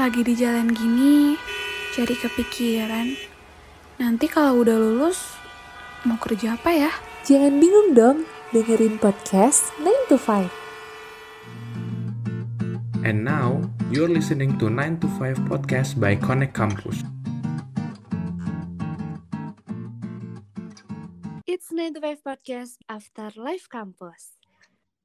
Lagi di jalan gini, jadi kepikiran. Nanti kalau udah lulus, mau kerja apa ya? Jangan bingung dong, dengerin podcast 9 to 5. And now, you're listening to 9 to 5 podcast by Connect Campus. It's 9 to 5 podcast after life campus.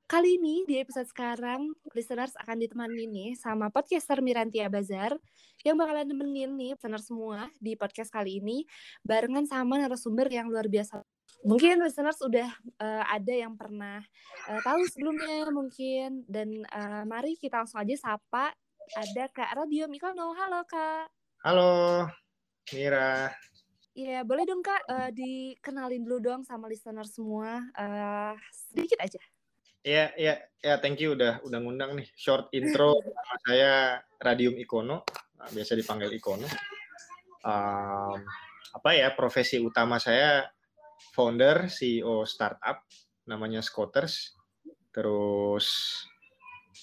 Kali ini di episode sekarang, listeners akan ditemani nih sama podcaster Mirantia Bazar yang bakalan nemenin nih listener semua di podcast kali ini barengan sama narasumber yang luar biasa. Mungkin listeners udah uh, ada yang pernah uh, tahu sebelumnya mungkin dan uh, mari kita langsung aja sapa ada Kak Radio Mikono. Halo Kak. Halo Mira. Iya, boleh dong Kak uh, dikenalin dulu dong sama listener semua uh, sedikit aja. Iya, iya, ya thank you. Udah udah ngundang nih. Short intro nama saya Radium Ikono, nah, biasa dipanggil Ikono. Um, apa ya profesi utama saya founder CEO startup. Namanya Scooters. Terus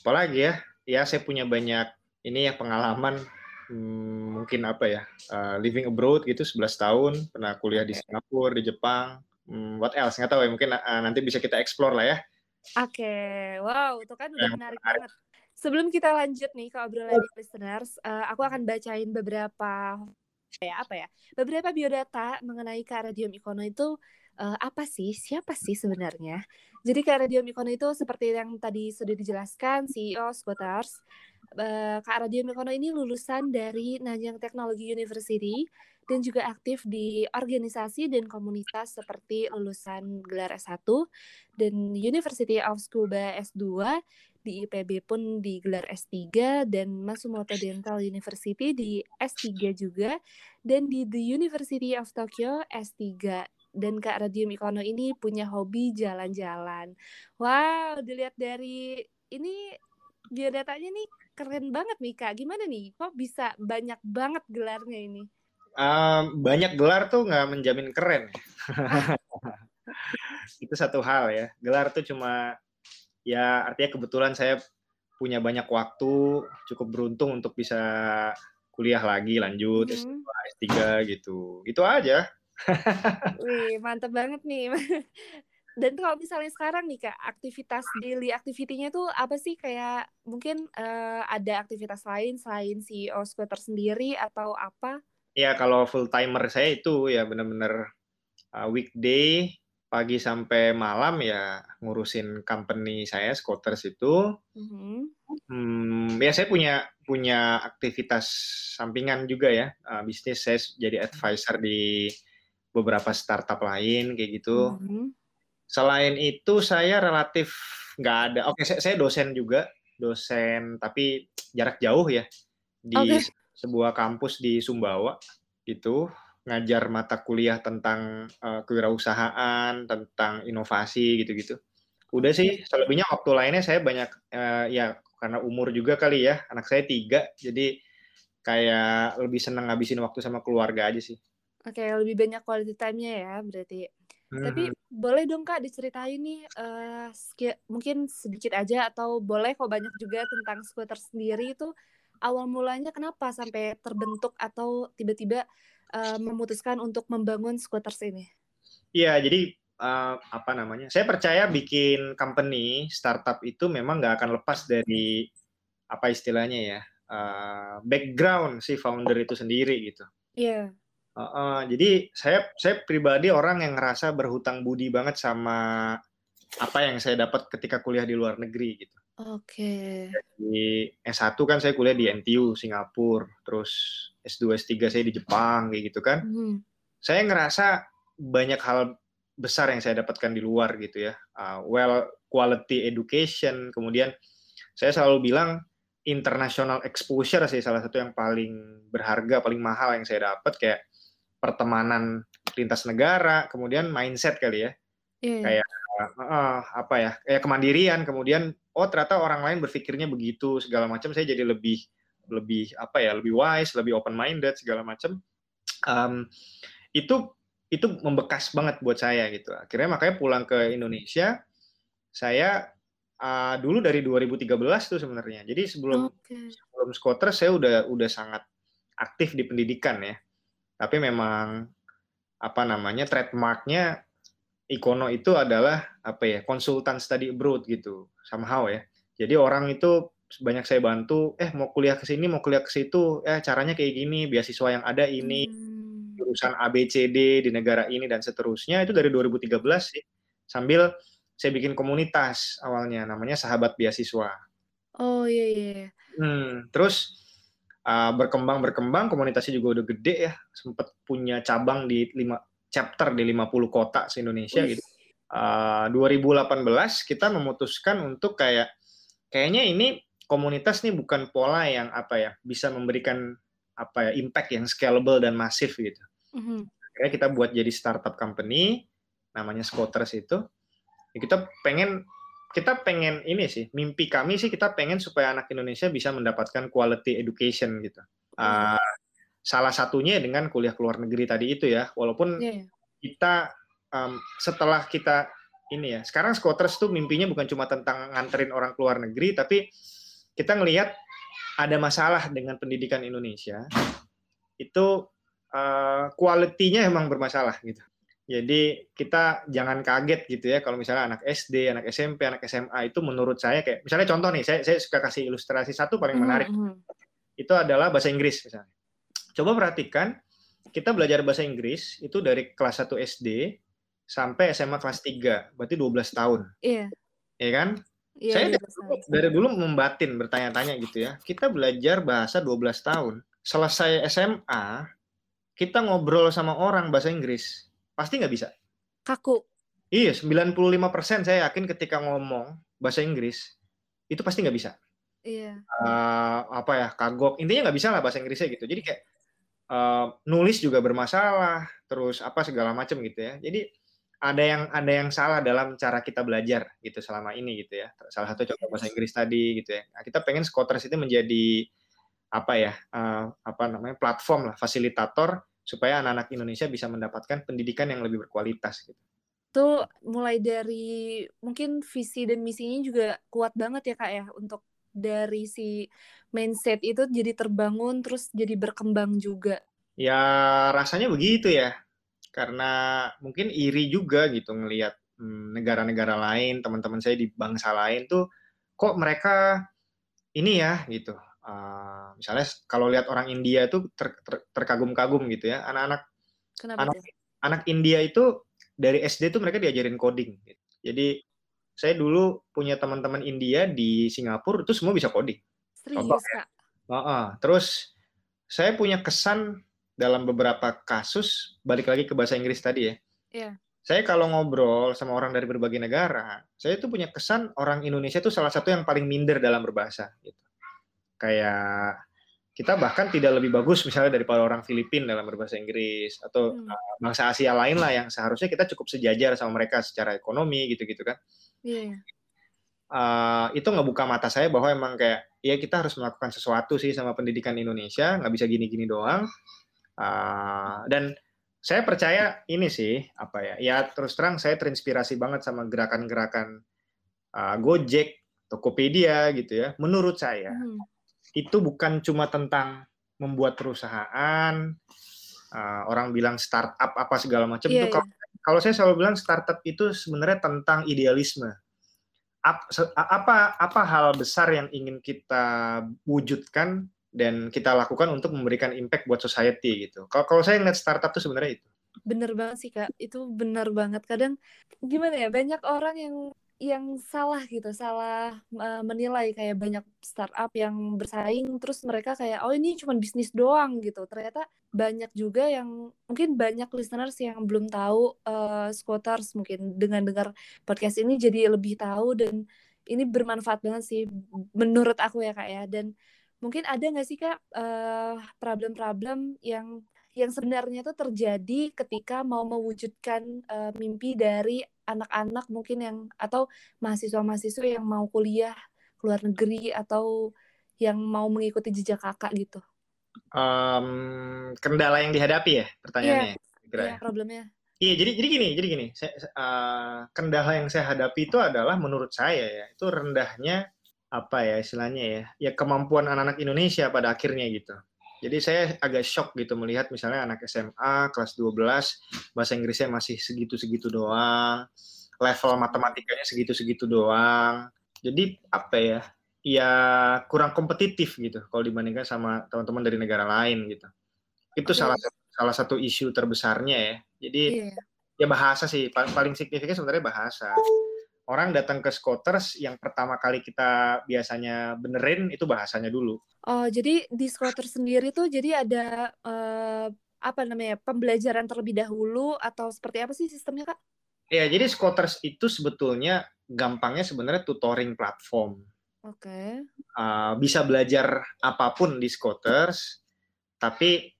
apa lagi ya? Ya saya punya banyak ini ya pengalaman hmm, mungkin apa ya uh, living abroad gitu 11 tahun. Pernah kuliah di Singapura di Jepang. Hmm, what else? Nggak tahu ya mungkin uh, nanti bisa kita explore lah ya Oke, okay. wow, itu kan udah menarik banget. Sebelum kita lanjut nih ke obrolan di listeners, uh, aku akan bacain beberapa ya apa ya, beberapa biodata mengenai Kak Radium Ikono itu uh, apa sih, siapa sih sebenarnya? Jadi Kak Radium Ikono itu seperti yang tadi sudah dijelaskan, CEO Scooters. Uh, Kak Radium Ikono ini lulusan dari Nanyang Technology University dan juga aktif di organisasi dan komunitas seperti lulusan gelar S1 dan University of Scuba S2 di IPB pun di gelar S3 dan Matsumoto Dental University di S3 juga dan di The University of Tokyo S3 dan Kak Radium Ikono ini punya hobi jalan-jalan. Wow, dilihat dari ini biodatanya nih keren banget nih Kak. Gimana nih? Kok bisa banyak banget gelarnya ini? um, banyak gelar tuh nggak menjamin keren. itu satu hal ya. Gelar tuh cuma ya artinya kebetulan saya punya banyak waktu, cukup beruntung untuk bisa kuliah lagi, lanjut mm -hmm. S2, S3 gitu. Itu aja. Wih, mantep banget nih. Dan kalau misalnya sekarang nih kak, aktivitas daily activity-nya tuh apa sih? Kayak mungkin uh, ada aktivitas lain selain CEO skuter sendiri atau apa? Ya kalau full timer saya itu ya benar-benar uh, weekday pagi sampai malam ya ngurusin company saya Scooters itu. Mm-hmm. Hmm, ya saya punya punya aktivitas sampingan juga ya uh, bisnis saya jadi advisor di beberapa startup lain kayak gitu. Mm-hmm. Selain itu saya relatif nggak ada. Oke saya, saya dosen juga dosen tapi jarak jauh ya di okay sebuah kampus di Sumbawa itu ngajar mata kuliah tentang uh, kewirausahaan, tentang inovasi gitu-gitu. Udah sih, selebihnya waktu lainnya saya banyak uh, ya karena umur juga kali ya, anak saya tiga, jadi kayak lebih seneng ngabisin waktu sama keluarga aja sih. Oke, okay, lebih banyak quality time-nya ya berarti. Hmm. Tapi boleh dong kak diceritain nih uh, mungkin sedikit aja atau boleh kok banyak juga tentang skuter sendiri itu awal mulanya kenapa sampai terbentuk atau tiba-tiba uh, memutuskan untuk membangun Squatters ini? Iya, jadi uh, apa namanya? Saya percaya bikin company startup itu memang nggak akan lepas dari apa istilahnya ya uh, background si founder itu sendiri gitu. Iya. Yeah. Uh, uh, jadi saya saya pribadi orang yang ngerasa berhutang budi banget sama apa yang saya dapat ketika kuliah di luar negeri gitu. Oke. Di S1 kan saya kuliah di NTU Singapura, terus S2 S3 saya di Jepang kayak gitu kan. Hmm. Saya ngerasa banyak hal besar yang saya dapatkan di luar gitu ya. Uh, well quality education, kemudian saya selalu bilang international exposure sih salah satu yang paling berharga, paling mahal yang saya dapat kayak pertemanan lintas negara, kemudian mindset kali ya. Yeah. Kayak uh, apa ya? Kayak kemandirian, kemudian oh ternyata orang lain berpikirnya begitu segala macam saya jadi lebih lebih apa ya lebih wise lebih open minded segala macam um, itu itu membekas banget buat saya gitu akhirnya makanya pulang ke Indonesia saya uh, dulu dari 2013 tuh sebenarnya jadi sebelum okay. sebelum skuter saya udah udah sangat aktif di pendidikan ya. Tapi memang apa namanya trademarknya Ikono itu adalah apa ya konsultan study abroad gitu somehow ya. Jadi orang itu banyak saya bantu, eh mau kuliah ke sini, mau kuliah ke situ, eh caranya kayak gini, beasiswa yang ada ini, hmm. jurusan ABCD di negara ini dan seterusnya itu dari 2013 sih. Sambil saya bikin komunitas awalnya namanya Sahabat Beasiswa. Oh iya iya. iya. Hmm, terus uh, berkembang berkembang komunitasnya juga udah gede ya, sempat punya cabang di lima chapter di 50 kota se-Indonesia gitu. Uh, 2018 kita memutuskan untuk kayak kayaknya ini komunitas nih bukan pola yang apa ya bisa memberikan apa ya impact yang scalable dan masif gitu. Mm-hmm. Akhirnya kita buat jadi startup company namanya Scooters itu. Ya kita pengen kita pengen ini sih mimpi kami sih kita pengen supaya anak Indonesia bisa mendapatkan quality education gitu. Uh, salah satunya dengan kuliah ke luar negeri tadi itu ya walaupun yeah. kita um, setelah kita ini ya sekarang Scotters tuh mimpinya bukan cuma tentang nganterin orang ke luar negeri tapi kita ngelihat ada masalah dengan pendidikan Indonesia itu uh, kualitinya emang bermasalah gitu jadi kita jangan kaget gitu ya kalau misalnya anak SD, anak SMP, anak SMA itu menurut saya kayak misalnya contoh nih saya saya suka kasih ilustrasi satu paling menarik. Mm -hmm. Itu adalah bahasa Inggris misalnya. Coba perhatikan, kita belajar bahasa Inggris itu dari kelas 1 SD sampai SMA kelas 3, berarti 12 tahun. Iya. Iya kan? Iya, Saya dari dulu, dari dulu membatin, bertanya-tanya gitu ya. Kita belajar bahasa 12 tahun. Selesai SMA, kita ngobrol sama orang bahasa Inggris. Pasti nggak bisa. Kaku. Iya, 95% saya yakin ketika ngomong bahasa Inggris, itu pasti nggak bisa. Iya. Uh, apa ya, kagok. Intinya nggak bisa lah bahasa Inggrisnya gitu. Jadi kayak uh, nulis juga bermasalah, terus apa segala macam gitu ya. Jadi ada yang ada yang salah dalam cara kita belajar gitu selama ini gitu ya. Salah satu contoh bahasa Inggris tadi gitu ya. Nah, kita pengen Scotters itu menjadi apa ya uh, apa namanya platform lah fasilitator supaya anak-anak Indonesia bisa mendapatkan pendidikan yang lebih berkualitas gitu. Tuh mulai dari mungkin visi dan misinya juga kuat banget ya kak ya untuk dari si mindset itu jadi terbangun terus jadi berkembang juga. Ya rasanya begitu ya. Karena mungkin iri juga gitu ngelihat hmm, negara-negara lain, teman-teman saya di bangsa lain tuh kok mereka ini ya gitu. Uh, misalnya kalau lihat orang India tuh ter, ter, terkagum-kagum gitu ya. Anak-anak anak, anak India itu dari SD tuh mereka diajarin coding. Gitu. Jadi saya dulu punya teman-teman India di Singapura itu semua bisa coding. Serius, Contoh, Kak? Uh -uh. Terus saya punya kesan dalam beberapa kasus balik lagi ke bahasa Inggris tadi ya. Yeah. Saya kalau ngobrol sama orang dari berbagai negara, saya tuh punya kesan orang Indonesia itu salah satu yang paling minder dalam berbahasa gitu. Kayak kita bahkan tidak lebih bagus misalnya daripada orang Filipina dalam berbahasa Inggris atau hmm. uh, bangsa Asia lain lah yang seharusnya kita cukup sejajar sama mereka secara ekonomi gitu-gitu kan. Yeah. Iya. Uh, itu ngebuka mata saya bahwa emang kayak ya kita harus melakukan sesuatu sih sama pendidikan Indonesia nggak bisa gini-gini doang uh, dan saya percaya ini sih apa ya ya terus terang saya terinspirasi banget sama gerakan-gerakan uh, Gojek Tokopedia gitu ya menurut saya hmm. Itu bukan cuma tentang membuat perusahaan uh, orang bilang startup apa segala macam yeah, itu yeah. kalau saya selalu bilang startup itu sebenarnya tentang idealisme apa apa hal besar yang ingin kita wujudkan dan kita lakukan untuk memberikan impact buat society gitu. Kalau kalau saya ngeliat startup tuh sebenarnya itu. Bener banget sih kak, itu bener banget. Kadang gimana ya banyak orang yang yang salah gitu, salah uh, menilai kayak banyak startup yang bersaing, terus mereka kayak oh ini cuma bisnis doang gitu. Ternyata banyak juga yang mungkin banyak listeners yang belum tahu uh, Squatters mungkin dengan dengar podcast ini jadi lebih tahu dan ini bermanfaat banget sih menurut aku ya kak ya. Dan mungkin ada nggak sih kak problem problem-problem yang yang sebenarnya itu terjadi ketika mau mewujudkan uh, mimpi dari anak-anak mungkin yang atau mahasiswa-mahasiswa yang mau kuliah ke luar negeri atau yang mau mengikuti jejak kakak gitu? Um, kendala yang dihadapi ya pertanyaannya? Iya, yeah, yeah, problemnya. Iya, jadi jadi gini, jadi gini. Saya, uh, kendala yang saya hadapi itu adalah menurut saya ya itu rendahnya apa ya istilahnya ya ya kemampuan anak-anak Indonesia pada akhirnya gitu. Jadi saya agak shock gitu melihat misalnya anak SMA kelas 12 bahasa Inggrisnya masih segitu-segitu doang, level matematikanya segitu-segitu doang. Jadi apa ya? Ya kurang kompetitif gitu kalau dibandingkan sama teman-teman dari negara lain gitu. Itu okay. salah salah satu isu terbesarnya ya. Jadi yeah. ya bahasa sih paling signifikan sebenarnya bahasa orang datang ke Scooters yang pertama kali kita biasanya benerin itu bahasanya dulu. Oh, jadi di Scooters sendiri tuh jadi ada uh, apa namanya pembelajaran terlebih dahulu atau seperti apa sih sistemnya kak? Ya, jadi Scooters itu sebetulnya gampangnya sebenarnya tutoring platform. Oke. Okay. Uh, bisa belajar apa pun di Scooters, tapi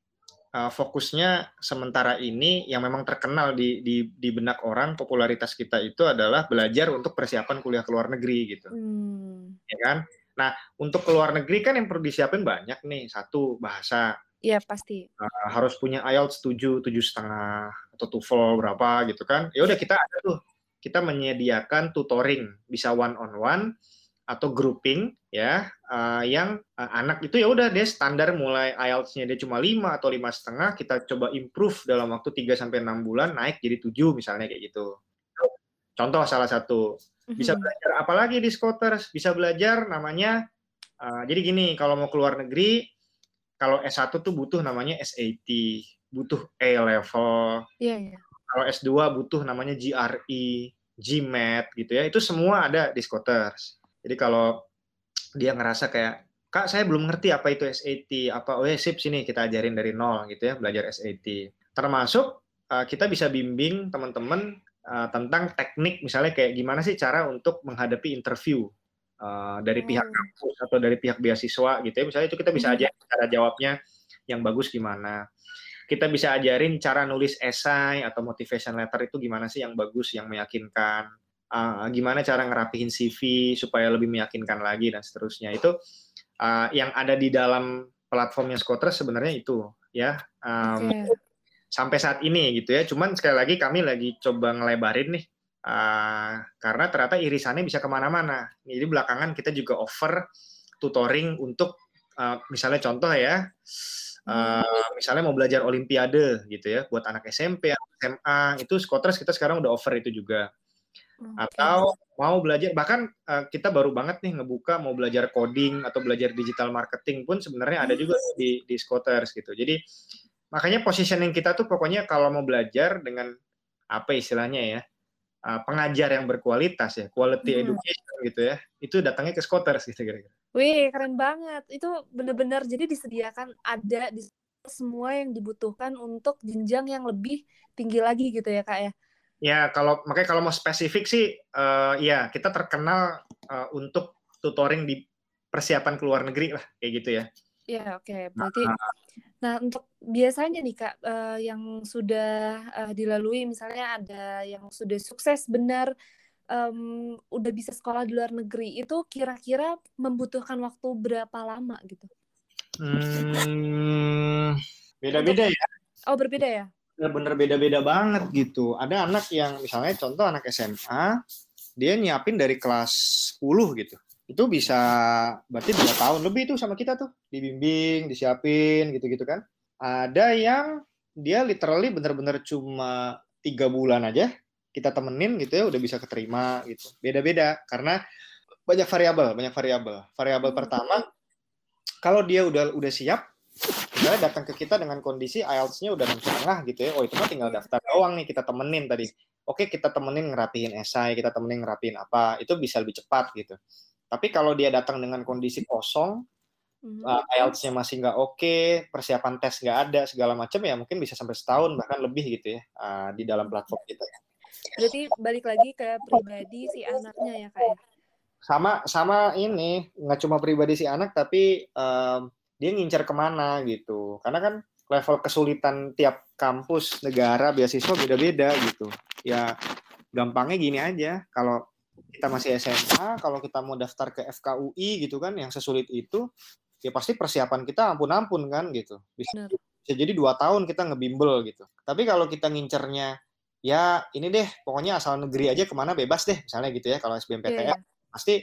uh, fokusnya sementara ini yang memang terkenal di, di di benak orang popularitas kita itu adalah belajar untuk persiapan kuliah ke luar negeri gitu, hmm. ya kan? Nah untuk ke luar negeri kan yang perlu disiapin banyak nih satu bahasa. Iya pasti. Uh, harus punya IELTS tujuh tujuh setengah atau TOEFL berapa gitu kan? Ya udah kita ada tuh kita menyediakan tutoring bisa one on one atau grouping ya uh, yang uh, anak itu ya udah dia standar mulai IELTS-nya dia cuma 5 atau lima setengah kita coba improve dalam waktu 3 sampai enam bulan naik jadi 7 misalnya kayak gitu. Contoh salah satu bisa mm-hmm. belajar apalagi di Scooters bisa belajar namanya uh, jadi gini kalau mau keluar negeri kalau S1 tuh butuh namanya SAT, butuh A level. Yeah, yeah. Kalau S2 butuh namanya GRE, GMAT gitu ya. Itu semua ada di Scooters jadi kalau dia ngerasa kayak kak saya belum ngerti apa itu SAT apa oh ya sip sini kita ajarin dari nol gitu ya belajar SAT termasuk uh, kita bisa bimbing teman-teman uh, tentang teknik misalnya kayak gimana sih cara untuk menghadapi interview uh, dari pihak hmm. kampus atau dari pihak beasiswa gitu ya misalnya itu kita bisa hmm. aja cara jawabnya yang bagus gimana kita bisa ajarin cara nulis esai atau motivation letter itu gimana sih yang bagus yang meyakinkan uh, gimana cara ngerapihin CV supaya lebih meyakinkan lagi dan seterusnya. Itu uh, yang ada di dalam platformnya Scotters sebenarnya itu ya. Um, okay. sampai saat ini gitu ya. Cuman sekali lagi kami lagi coba ngelebarin nih uh, karena ternyata irisannya bisa ke mana-mana. Jadi belakangan kita juga offer tutoring untuk uh, misalnya contoh ya uh, misalnya mau belajar olimpiade gitu ya. Buat anak SMP SMA itu Scotters kita sekarang udah offer itu juga atau mau belajar bahkan uh, kita baru banget nih ngebuka mau belajar coding atau belajar digital marketing pun sebenarnya ada juga di di Scooters gitu. Jadi makanya positioning kita tuh pokoknya kalau mau belajar dengan apa istilahnya ya uh, pengajar yang berkualitas ya quality hmm. education gitu ya itu datangnya ke Scooters gitu kira-kira. Wih keren banget itu benar-benar jadi disediakan ada di semua yang dibutuhkan untuk jenjang yang lebih tinggi lagi gitu ya kak ya. Ya, kalau makanya kalau mau spesifik sih, uh, ya kita terkenal uh, untuk tutoring di persiapan ke luar negeri lah, kayak gitu ya. Ya, oke. Okay. Berarti, nah, nah untuk biasanya nih kak, uh, yang sudah uh, dilalui, misalnya ada yang sudah sukses benar, um, udah bisa sekolah di luar negeri, itu kira-kira membutuhkan waktu berapa lama gitu? Hmm, beda-beda ya. Oh, berbeda ya? Bener-bener beda-beda banget gitu. Ada anak yang misalnya contoh anak SMA, dia nyiapin dari kelas 10 gitu. Itu bisa berarti dua tahun lebih tuh sama kita tuh, dibimbing, disiapin gitu-gitu kan. Ada yang dia literally bener-bener cuma tiga bulan aja kita temenin gitu ya udah bisa keterima gitu. Beda-beda karena banyak variabel, banyak variabel. Variabel pertama kalau dia udah udah siap misalnya datang ke kita dengan kondisi IELTS-nya udah enam setengah gitu ya, oh itu mah tinggal daftar doang nih kita temenin tadi. Oke kita temenin ngerapihin esai, kita temenin ngerapihin apa, itu bisa lebih cepat gitu. Tapi kalau dia datang dengan kondisi kosong, mm-hmm. uh, IELTS-nya masih nggak oke, persiapan tes nggak ada, segala macam ya mungkin bisa sampai setahun bahkan lebih gitu ya uh, di dalam platform kita. Berarti balik lagi ke pribadi si anaknya ya kayak. Ya? Sama sama ini nggak cuma pribadi si anak tapi um, dia ngincar ke mana gitu. Karena kan level kesulitan tiap kampus negara beasiswa beda-beda gitu. Ya gampangnya gini aja. Kalau kita masih SMA kalau kita mau daftar ke FKUI gitu kan yang sesulit itu ya pasti persiapan kita ampun-ampun kan gitu. Bisa, bisa jadi dua tahun kita ngebimbel gitu. Tapi kalau kita ngincernya ya ini deh pokoknya asal negeri aja ke mana bebas deh misalnya gitu ya kalau SBMPTN yeah. pasti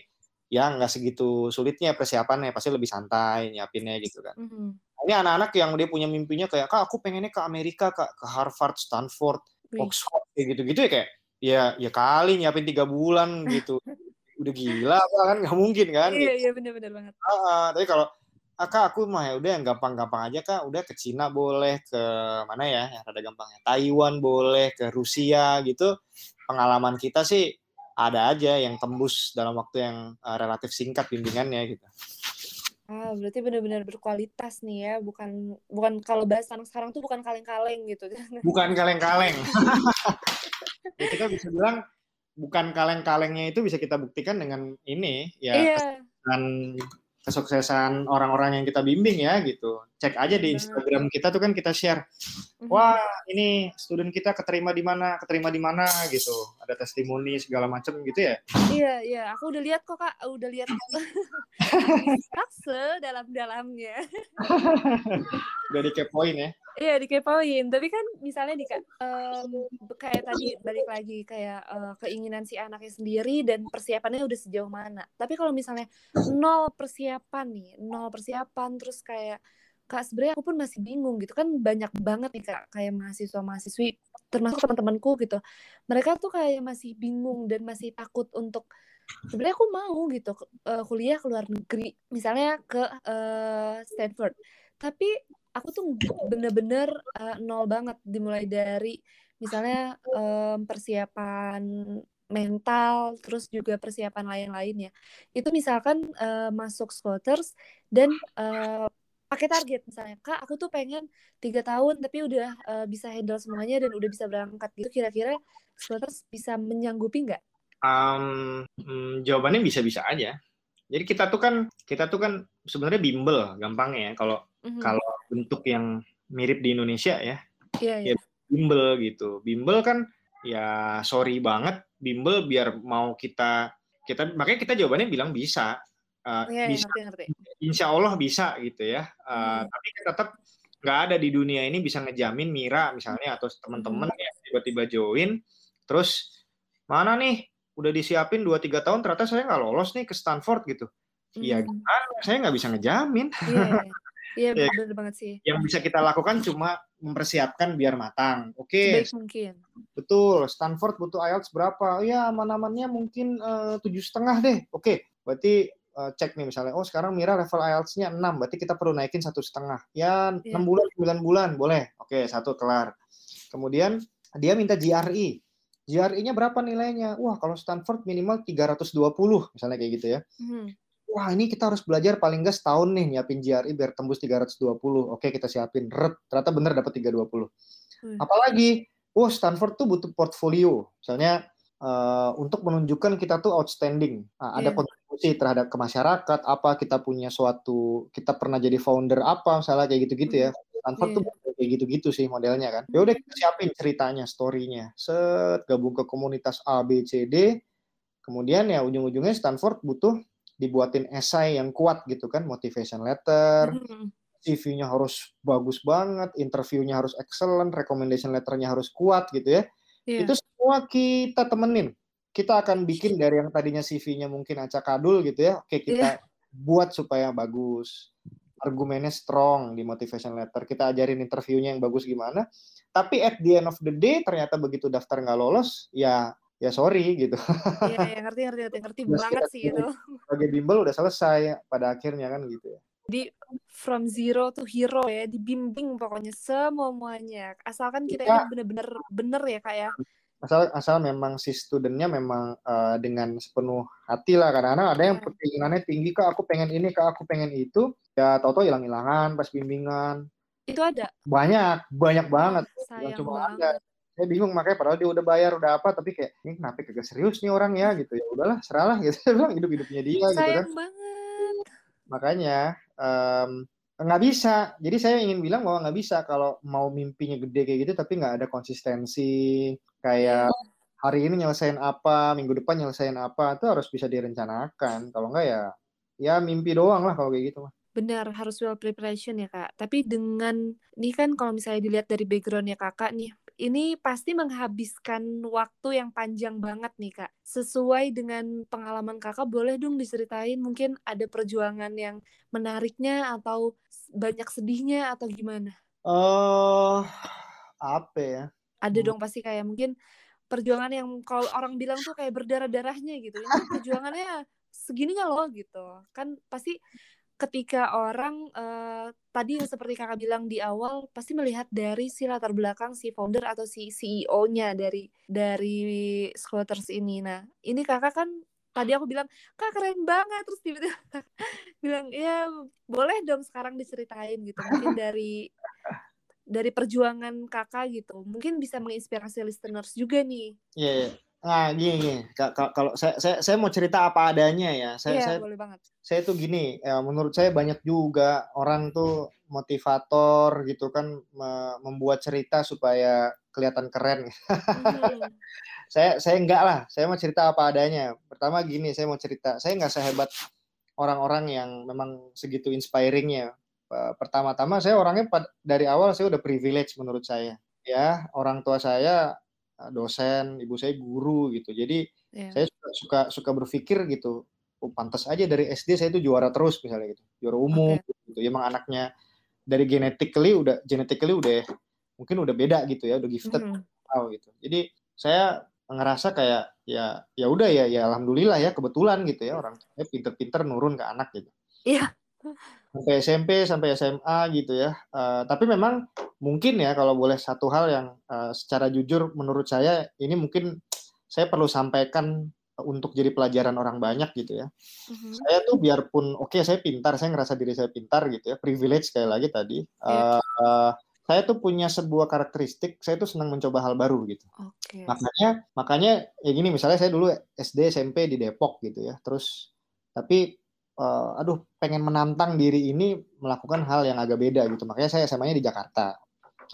ya nggak segitu sulitnya persiapannya pasti lebih santai nyiapinnya gitu kan mm-hmm. ini anak-anak yang dia punya mimpinya kayak kak aku pengennya ke Amerika kak ke Harvard Stanford Wih. Oxford kayak gitu-gitu ya kayak ya ya kali nyiapin tiga bulan gitu udah gila apa kan nggak mungkin kan iya gitu. iya benar-benar banget ah, tapi kalau ah, kak aku mah ya udah yang gampang-gampang aja kak udah ke Cina boleh ke mana ya yang ada gampangnya Taiwan boleh ke Rusia gitu pengalaman kita sih ada aja yang tembus dalam waktu yang uh, relatif singkat bimbingannya gitu. Ah, berarti benar-benar berkualitas nih ya, bukan bukan kalau bahas anak sekarang tuh bukan kaleng-kaleng gitu. Bukan kaleng-kaleng. ya, kita bisa bilang bukan kaleng-kalengnya itu bisa kita buktikan dengan ini ya iya. dan kesuksesan orang-orang yang kita bimbing ya gitu. Cek aja di Instagram kita tuh kan kita share. Mhm. Wah, ini student kita keterima di mana, keterima di mana gitu. Ada testimoni segala macam gitu ya. Iya, iya, aku udah lihat kok Kak, udah lihat se dalam-dalamnya. udah dikepoin ya. Iya dikepoin, tapi kan misalnya di um, kayak tadi balik lagi kayak uh, keinginan si anaknya sendiri dan persiapannya udah sejauh mana. Tapi kalau misalnya nol persiapan nih, nol persiapan terus kayak kak sebenarnya aku pun masih bingung gitu. Kan banyak banget nih kak kayak mahasiswa mahasiswi termasuk teman-temanku gitu. Mereka tuh kayak masih bingung dan masih takut untuk sebenarnya aku mau gitu uh, kuliah ke luar negeri. Misalnya ke uh, Stanford. Tapi aku tuh bener-bener uh, nol banget dimulai dari misalnya um, persiapan mental terus juga persiapan lain-lain ya itu misalkan uh, masuk Scotters dan uh, pakai target misalnya kak aku tuh pengen tiga tahun tapi udah uh, bisa handle semuanya dan udah bisa berangkat gitu kira-kira Scotters bisa menyanggupi nggak? Um, hmm, jawabannya bisa-bisa aja jadi kita tuh kan kita tuh kan sebenarnya bimbel gampangnya ya kalau mm-hmm. kalau bentuk yang mirip di Indonesia ya. Yeah, yeah. Ya bimbel gitu. Bimbel kan ya sorry banget bimbel biar mau kita kita makanya kita jawabannya bilang bisa. Uh, yeah, bisa. Ngerti, ngerti. Insya Allah bisa gitu ya. Uh, hmm. Tapi kan tetap nggak ada di dunia ini bisa ngejamin Mira misalnya atau teman-teman hmm. ya tiba-tiba join terus mana nih udah disiapin 2-3 tahun ternyata saya nggak lolos nih ke Stanford gitu. Iya hmm. kan saya nggak bisa ngejamin. Iya, iya, iya benar banget sih. Yang bisa kita lakukan cuma mempersiapkan biar matang. Oke. Okay. mungkin. Betul. Stanford butuh IELTS berapa? Ya aman-amannya mungkin eh, tujuh setengah deh. Oke. Okay. Berarti uh, cek nih misalnya, oh sekarang Mira level IELTS-nya 6, berarti kita perlu naikin satu setengah. Ya yeah. 6 bulan, 9 bulan, boleh. Oke, satu kelar. Kemudian dia minta GRE. GRE-nya berapa nilainya? Wah, kalau Stanford minimal 320 misalnya kayak gitu ya. Hmm. Wah, ini kita harus belajar paling nggak setahun nih nyiapin GRE biar tembus 320. Oke, kita siapin. Red, ternyata bener dapat 320. Hmm. Apalagi, oh Stanford tuh butuh portfolio. Misalnya uh, untuk menunjukkan kita tuh outstanding. Nah, yeah. ada iya. kontribusi terhadap ke masyarakat, apa kita punya suatu, kita pernah jadi founder apa, misalnya kayak gitu-gitu ya. Hmm. Stanford yeah. tuh kayak gitu-gitu sih modelnya kan. Ya udah kita siapin ceritanya, story-nya. Set gabung ke komunitas A B C D. Kemudian ya ujung-ujungnya Stanford butuh dibuatin esai yang kuat gitu kan, motivation letter. CV-nya harus bagus banget, interview-nya harus excellent, recommendation letter-nya harus kuat gitu ya. Yeah. Itu semua kita temenin. Kita akan bikin dari yang tadinya CV-nya mungkin acak adul gitu ya. Oke, kita yeah. buat supaya bagus argumennya strong di motivation letter. Kita ajarin interviewnya yang bagus gimana. Tapi at the end of the day ternyata begitu daftar nggak lolos, ya ya sorry gitu. Iya, ya, ngerti ngerti ngerti, ngerti banget sih itu. Sebagai bimbel udah selesai pada akhirnya kan gitu ya. Di from zero to hero ya, dibimbing pokoknya semuanya. Asalkan kita ya. ini bener-bener bener ya kak ya asal asal memang si studentnya memang uh, dengan sepenuh hati lah karena ada yang keinginannya tinggi kak aku pengen ini kak aku pengen itu ya tau-tau hilang-hilangan pas bimbingan itu ada banyak banyak banget yang cuma ada saya bingung makanya padahal dia udah bayar udah apa tapi kayak ini kenapa kagak serius nih orang ya? Gitu. Ya udahlah seralah gitu. Bilang hidup hidupnya dia Sayang gitu kan. Banget. makanya um, nggak bisa. Jadi saya ingin bilang bahwa nggak bisa kalau mau mimpinya gede kayak gitu tapi nggak ada konsistensi. Kayak iya. hari ini nyelesain apa minggu depan nyelesain apa itu harus bisa direncanakan. Kalau nggak ya ya mimpi doang lah kalau kayak gitu mah benar harus well preparation ya kak. Tapi dengan ini kan kalau misalnya dilihat dari backgroundnya kakak nih ini pasti menghabiskan waktu yang panjang banget nih kak. Sesuai dengan pengalaman kakak, boleh dong diceritain mungkin ada perjuangan yang menariknya atau banyak sedihnya atau gimana? Eh, uh, apa ya? Ada hmm. dong pasti kayak mungkin perjuangan yang kalau orang bilang tuh kayak berdarah-darahnya gitu. Ini perjuangannya segininya loh gitu. Kan pasti ketika orang uh, tadi seperti kakak bilang di awal pasti melihat dari si latar belakang si founder atau si CEO-nya dari dari Squatters ini. Nah, ini kakak kan tadi aku bilang kak keren banget terus tiba-tiba bilang ya boleh dong sekarang diceritain gitu mungkin dari dari perjuangan kakak gitu mungkin bisa menginspirasi listeners juga nih. Yeah, yeah. Nah, gini, gini. kalau saya, saya saya mau cerita apa adanya ya. Saya iya, saya boleh banget. Saya tuh gini, ya menurut saya banyak juga orang tuh motivator gitu kan membuat cerita supaya kelihatan keren. Hmm. saya saya enggak lah, saya mau cerita apa adanya. Pertama gini, saya mau cerita, saya nggak sehebat orang-orang yang memang segitu inspiringnya. Pertama-tama saya orangnya dari awal saya udah privilege menurut saya. Ya, orang tua saya dosen, ibu saya guru gitu. Jadi yeah. saya suka, suka suka berpikir gitu, oh, pantas aja dari SD saya itu juara terus misalnya gitu, juara umum okay. gitu. Ya, emang anaknya dari genetically udah genetically udah mungkin udah beda gitu ya, udah gifted mm -hmm. gitu. Jadi saya ngerasa kayak ya ya udah ya ya alhamdulillah ya kebetulan gitu ya orang saya pinter-pinter nurun ke anak gitu. Iya. Yeah. Sampai SMP sampai SMA gitu ya. Uh, tapi memang mungkin ya kalau boleh satu hal yang uh, secara jujur menurut saya ini mungkin saya perlu sampaikan untuk jadi pelajaran orang banyak gitu ya. Mm-hmm. Saya tuh biarpun oke okay, saya pintar, saya ngerasa diri saya pintar gitu ya, privilege sekali lagi tadi. Yeah. Iya. Uh, saya tuh punya sebuah karakteristik, saya tuh senang mencoba hal baru gitu. Okay. Makanya makanya ya gini misalnya saya dulu SD SMP di Depok gitu ya. Terus tapi uh, aduh pengen menantang diri ini melakukan hal yang agak beda gitu. Makanya saya SMA-nya di Jakarta.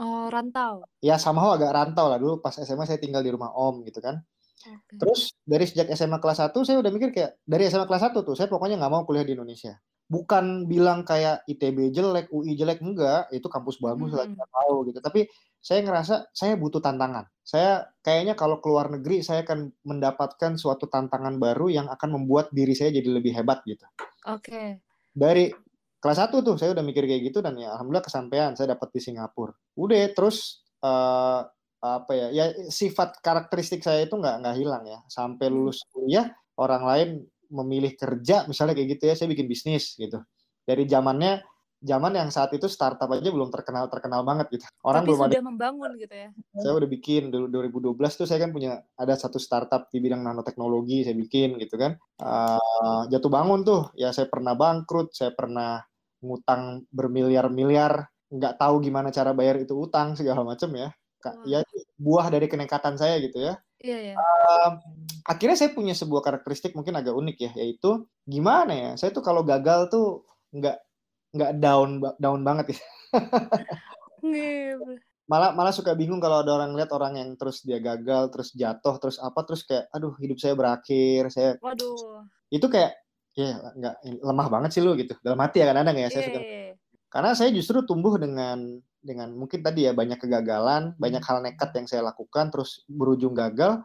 Oh, rantau. Ya, sama agak rantau lah dulu pas SMA saya tinggal di rumah om gitu kan. Okay. Terus dari sejak SMA kelas 1 saya udah mikir kayak dari SMA kelas 1 tuh saya pokoknya nggak mau kuliah di Indonesia. Bukan bilang kayak ITB jelek, UI jelek enggak, itu kampus bagus hmm. lah kita tahu gitu. Tapi saya ngerasa saya butuh tantangan. Saya kayaknya kalau keluar negeri saya akan mendapatkan suatu tantangan baru yang akan membuat diri saya jadi lebih hebat gitu. Oke. Okay. Dari kelas 1 tuh saya udah mikir kayak gitu dan ya alhamdulillah kesampaian saya dapat di Singapura. Udah terus uh, apa ya ya sifat karakteristik saya itu nggak nggak hilang ya sampai lulus kuliah orang lain memilih kerja misalnya kayak gitu ya saya bikin bisnis gitu dari zamannya zaman yang saat itu startup aja belum terkenal terkenal banget gitu orang Tapi belum sudah ada membangun gitu ya saya udah bikin dulu 2012 tuh saya kan punya ada satu startup di bidang nanoteknologi saya bikin gitu kan uh, jatuh bangun tuh ya saya pernah bangkrut saya pernah ngutang bermiliar-miliar, nggak tahu gimana cara bayar itu utang segala macam ya. Wow. Ya buah dari kenekatan saya gitu ya. Iya, iya. Uh, akhirnya saya punya sebuah karakteristik mungkin agak unik ya, yaitu gimana ya? Saya tuh kalau gagal tuh nggak nggak down down banget ya. malah malah suka bingung kalau ada orang lihat orang yang terus dia gagal terus jatuh terus apa terus kayak aduh hidup saya berakhir saya waduh itu kayak ya nggak lemah banget sih lu gitu dalam hati ya kadang-kadang ya saya suka iya, iya, iya. karena saya justru tumbuh dengan dengan mungkin tadi ya banyak kegagalan banyak hal nekat yang saya lakukan terus berujung gagal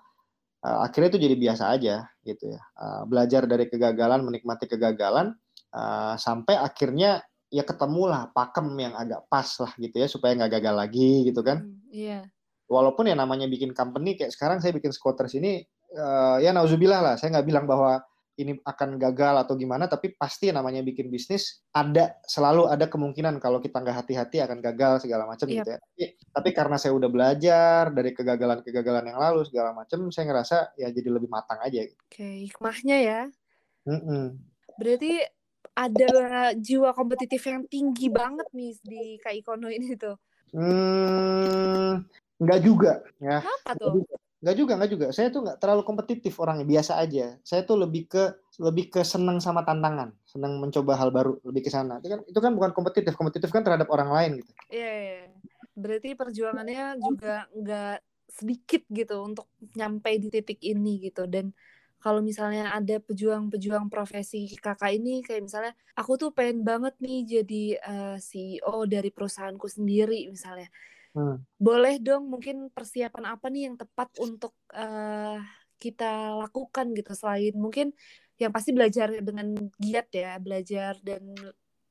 uh, akhirnya itu jadi biasa aja gitu ya uh, belajar dari kegagalan menikmati kegagalan uh, sampai akhirnya ya ketemulah pakem yang agak pas lah gitu ya supaya nggak gagal lagi gitu kan hmm, iya yeah. walaupun ya namanya bikin company kayak sekarang saya bikin squatters ini uh, ya nauzubillah lah saya nggak bilang bahwa ini akan gagal atau gimana tapi pasti namanya bikin bisnis ada selalu ada kemungkinan kalau kita nggak hati-hati akan gagal segala macam yep. gitu ya tapi, tapi karena saya udah belajar dari kegagalan-kegagalan yang lalu segala macam saya ngerasa ya jadi lebih matang aja gitu. oke hikmahnya ya mm -mm. berarti ada jiwa kompetitif yang tinggi banget nih di Kak Ikono ini tuh hmm, nggak juga ya Kenapa tuh? Juga, enggak juga. Saya tuh enggak terlalu kompetitif orangnya, biasa aja. Saya tuh lebih ke lebih ke senang sama tantangan, senang mencoba hal baru, lebih ke sana. Itu kan itu kan bukan kompetitif, kompetitif kan terhadap orang lain gitu. Iya, yeah, yeah. berarti perjuangannya juga enggak sedikit gitu untuk nyampe di titik ini gitu dan kalau misalnya ada pejuang-pejuang profesi kakak ini kayak misalnya aku tuh pengen banget nih jadi uh, eh, CEO dari perusahaanku sendiri misalnya Hmm. Boleh dong mungkin persiapan apa nih yang tepat untuk uh, kita lakukan gitu selain mungkin yang pasti belajar dengan giat ya, belajar dan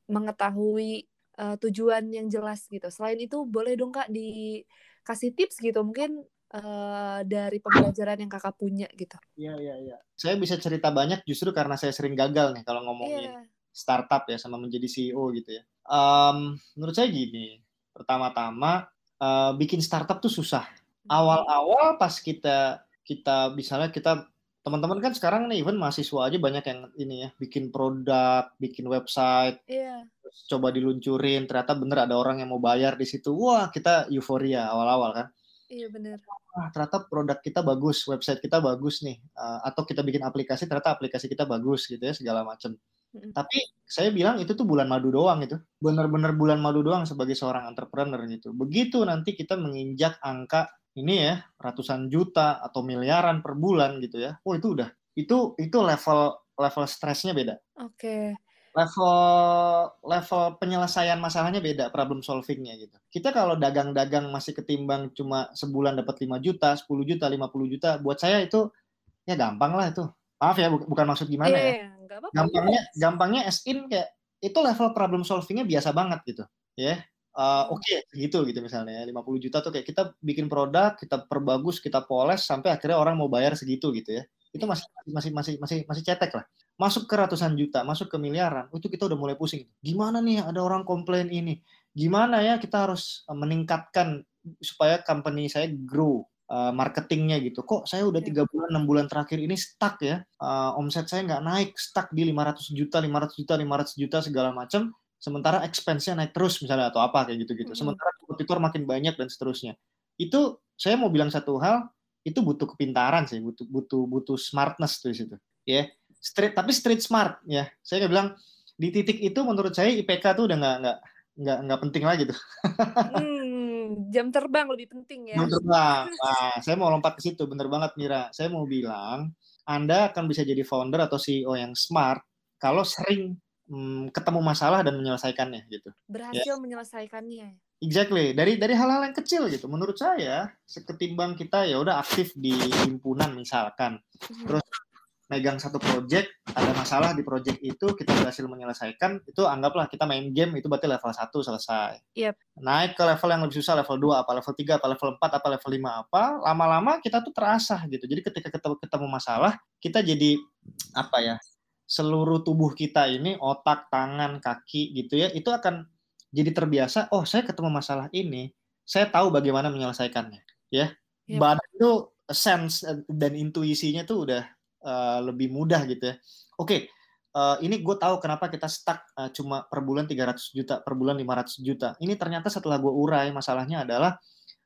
mengetahui uh, tujuan yang jelas gitu. Selain itu boleh dong Kak dikasih tips gitu mungkin uh, dari pembelajaran yang Kakak punya gitu. Iya, iya, iya. Saya bisa cerita banyak justru karena saya sering gagal nih kalau ngomongin yeah. startup ya sama menjadi CEO gitu ya. Um, menurut saya gini, pertama-tama uh, bikin startup tuh susah. Awal-awal pas kita kita misalnya kita teman-teman kan sekarang nih even mahasiswa aja banyak yang ini ya bikin produk, bikin website, yeah. coba diluncurin ternyata bener ada orang yang mau bayar di situ, wah kita euforia awal-awal kan. Iya benar. Wah ternyata produk kita bagus, website kita bagus nih, uh, atau kita bikin aplikasi ternyata aplikasi kita bagus gitu ya segala macam. Mm-hmm. Tapi saya bilang itu tuh bulan madu doang itu. Benar-benar bulan madu doang sebagai seorang entrepreneur gitu. Begitu nanti kita menginjak angka ini ya ratusan juta atau miliaran per bulan gitu ya. Oh itu udah itu itu level level stresnya beda. Oke. Okay. Level level penyelesaian masalahnya beda, problem solvingnya gitu. Kita kalau dagang-dagang masih ketimbang cuma sebulan dapat 5 juta, 10 juta, 50 juta, buat saya itu ya gampang lah itu. Maaf ya, bukan maksud gimana yeah, ya. Yeah apa Gampangnya, gampangnya as in kayak itu level problem solvingnya biasa banget gitu, ya. Yeah. Uh, Oke, okay, gitu gitu misalnya 50 ya. juta tuh kayak kita bikin produk, kita perbagus, kita poles sampai akhirnya orang mau bayar segitu gitu ya. Itu masih masih masih masih masih cetek lah. Masuk ke ratusan juta, masuk ke miliaran, itu kita udah mulai pusing. Gimana nih ada orang komplain ini? Gimana ya kita harus meningkatkan supaya company saya grow uh, marketingnya gitu. Kok saya udah tiga bulan, enam bulan terakhir ini stuck ya, uh, omset saya nggak naik, stuck di 500 juta, 500 juta, 500 juta segala macam. Sementara expense-nya naik terus misalnya atau apa kayak gitu-gitu. Sementara kompetitor makin banyak dan seterusnya. Itu saya mau bilang satu hal, itu butuh kepintaran sih, butuh butuh butuh smartness tuh situ. Ya, yeah. street tapi street smart ya. Saya bilang di titik itu menurut saya IPK tuh udah nggak nggak nggak nggak penting lagi tuh. hmm jam terbang lebih penting ya. Jam terbang. Nah, saya mau lompat ke situ, bener banget Mira. Saya mau bilang, Anda akan bisa jadi founder atau CEO yang smart kalau sering hmm, ketemu masalah dan menyelesaikannya gitu. Berhasil ya. menyelesaikannya. Exactly. Dari dari hal-hal yang kecil gitu. Menurut saya, seketimbang kita ya udah aktif di himpunan misalkan, hmm. terus megang satu project, ada masalah di project itu, kita berhasil menyelesaikan, itu anggaplah kita main game, itu berarti level 1 selesai. Yep. Naik ke level yang lebih susah, level 2, apa level 3, apa level 4, apa level 5, apa, lama-lama kita tuh terasa gitu. Jadi ketika ketemu, ketemu masalah, kita jadi, apa ya, seluruh tubuh kita ini, otak, tangan, kaki gitu ya, itu akan jadi terbiasa, oh saya ketemu masalah ini, saya tahu bagaimana menyelesaikannya. Ya, yep. badan itu sense dan intuisinya tuh udah uh, lebih mudah gitu ya. Oke, okay, uh, eh, ini gue tahu kenapa kita stuck uh, cuma per bulan 300 juta, per bulan 500 juta. Ini ternyata setelah gue urai masalahnya adalah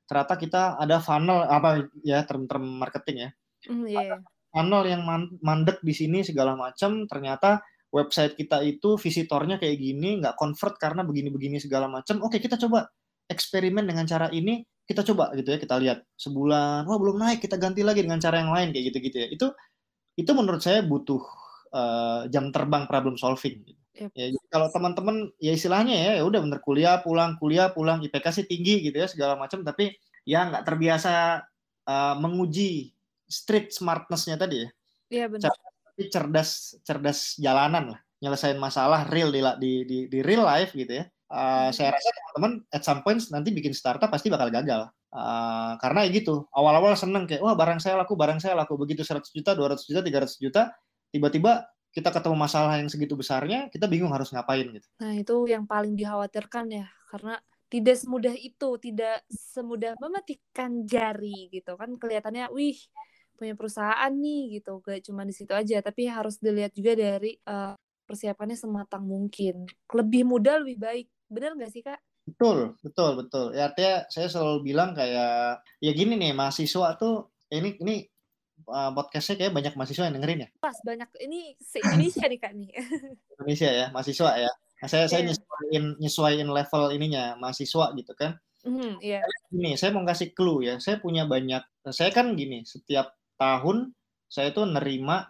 ternyata kita ada funnel apa ya term-term marketing ya. Mm, yeah. Funnel yang mandek di sini segala macam ternyata website kita itu visitornya kayak gini nggak convert karena begini-begini segala macam. Oke, kita coba eksperimen dengan cara ini kita coba gitu ya kita lihat sebulan wah belum naik kita ganti lagi dengan cara yang lain kayak gitu gitu ya itu itu menurut saya butuh uh, jam terbang problem solving. Gitu. Yep. Ya, jadi kalau teman-teman ya istilahnya ya, ya udah bener kuliah pulang kuliah pulang IPK sih tinggi gitu ya segala macam tapi ya nggak terbiasa uh, menguji street smartness-nya tadi ya. Iya benar. Tapi cerdas cerdas jalanan lah nyelesain masalah real di di di, di real life gitu ya. Uh, hmm. Saya rasa teman-teman at some point nanti bikin startup pasti bakal gagal. Uh, karena gitu, awal-awal seneng kayak, wah barang saya laku, barang saya laku. Begitu 100 juta, 200 juta, 300 juta, tiba-tiba kita ketemu masalah yang segitu besarnya, kita bingung harus ngapain gitu. Nah itu yang paling dikhawatirkan ya, karena tidak semudah itu, tidak semudah mematikan jari gitu kan kelihatannya, wih punya perusahaan nih gitu, gak cuma di situ aja, tapi harus dilihat juga dari uh, persiapannya sematang mungkin. Lebih mudah lebih baik, benar nggak sih kak? Betul, betul, betul. Ya artinya saya selalu bilang kayak ya gini nih mahasiswa tuh ini ini uh, podcastnya kayak banyak mahasiswa yang dengerin ya. Pas banyak ini se Indonesia nih kak nih. Indonesia ya mahasiswa ya. Nah, saya yeah. saya iya. nyesuaiin nyesuaiin level ininya mahasiswa gitu kan. Mm, yeah. Ini saya mau kasih clue ya. Saya punya banyak. Saya kan gini setiap tahun saya tuh nerima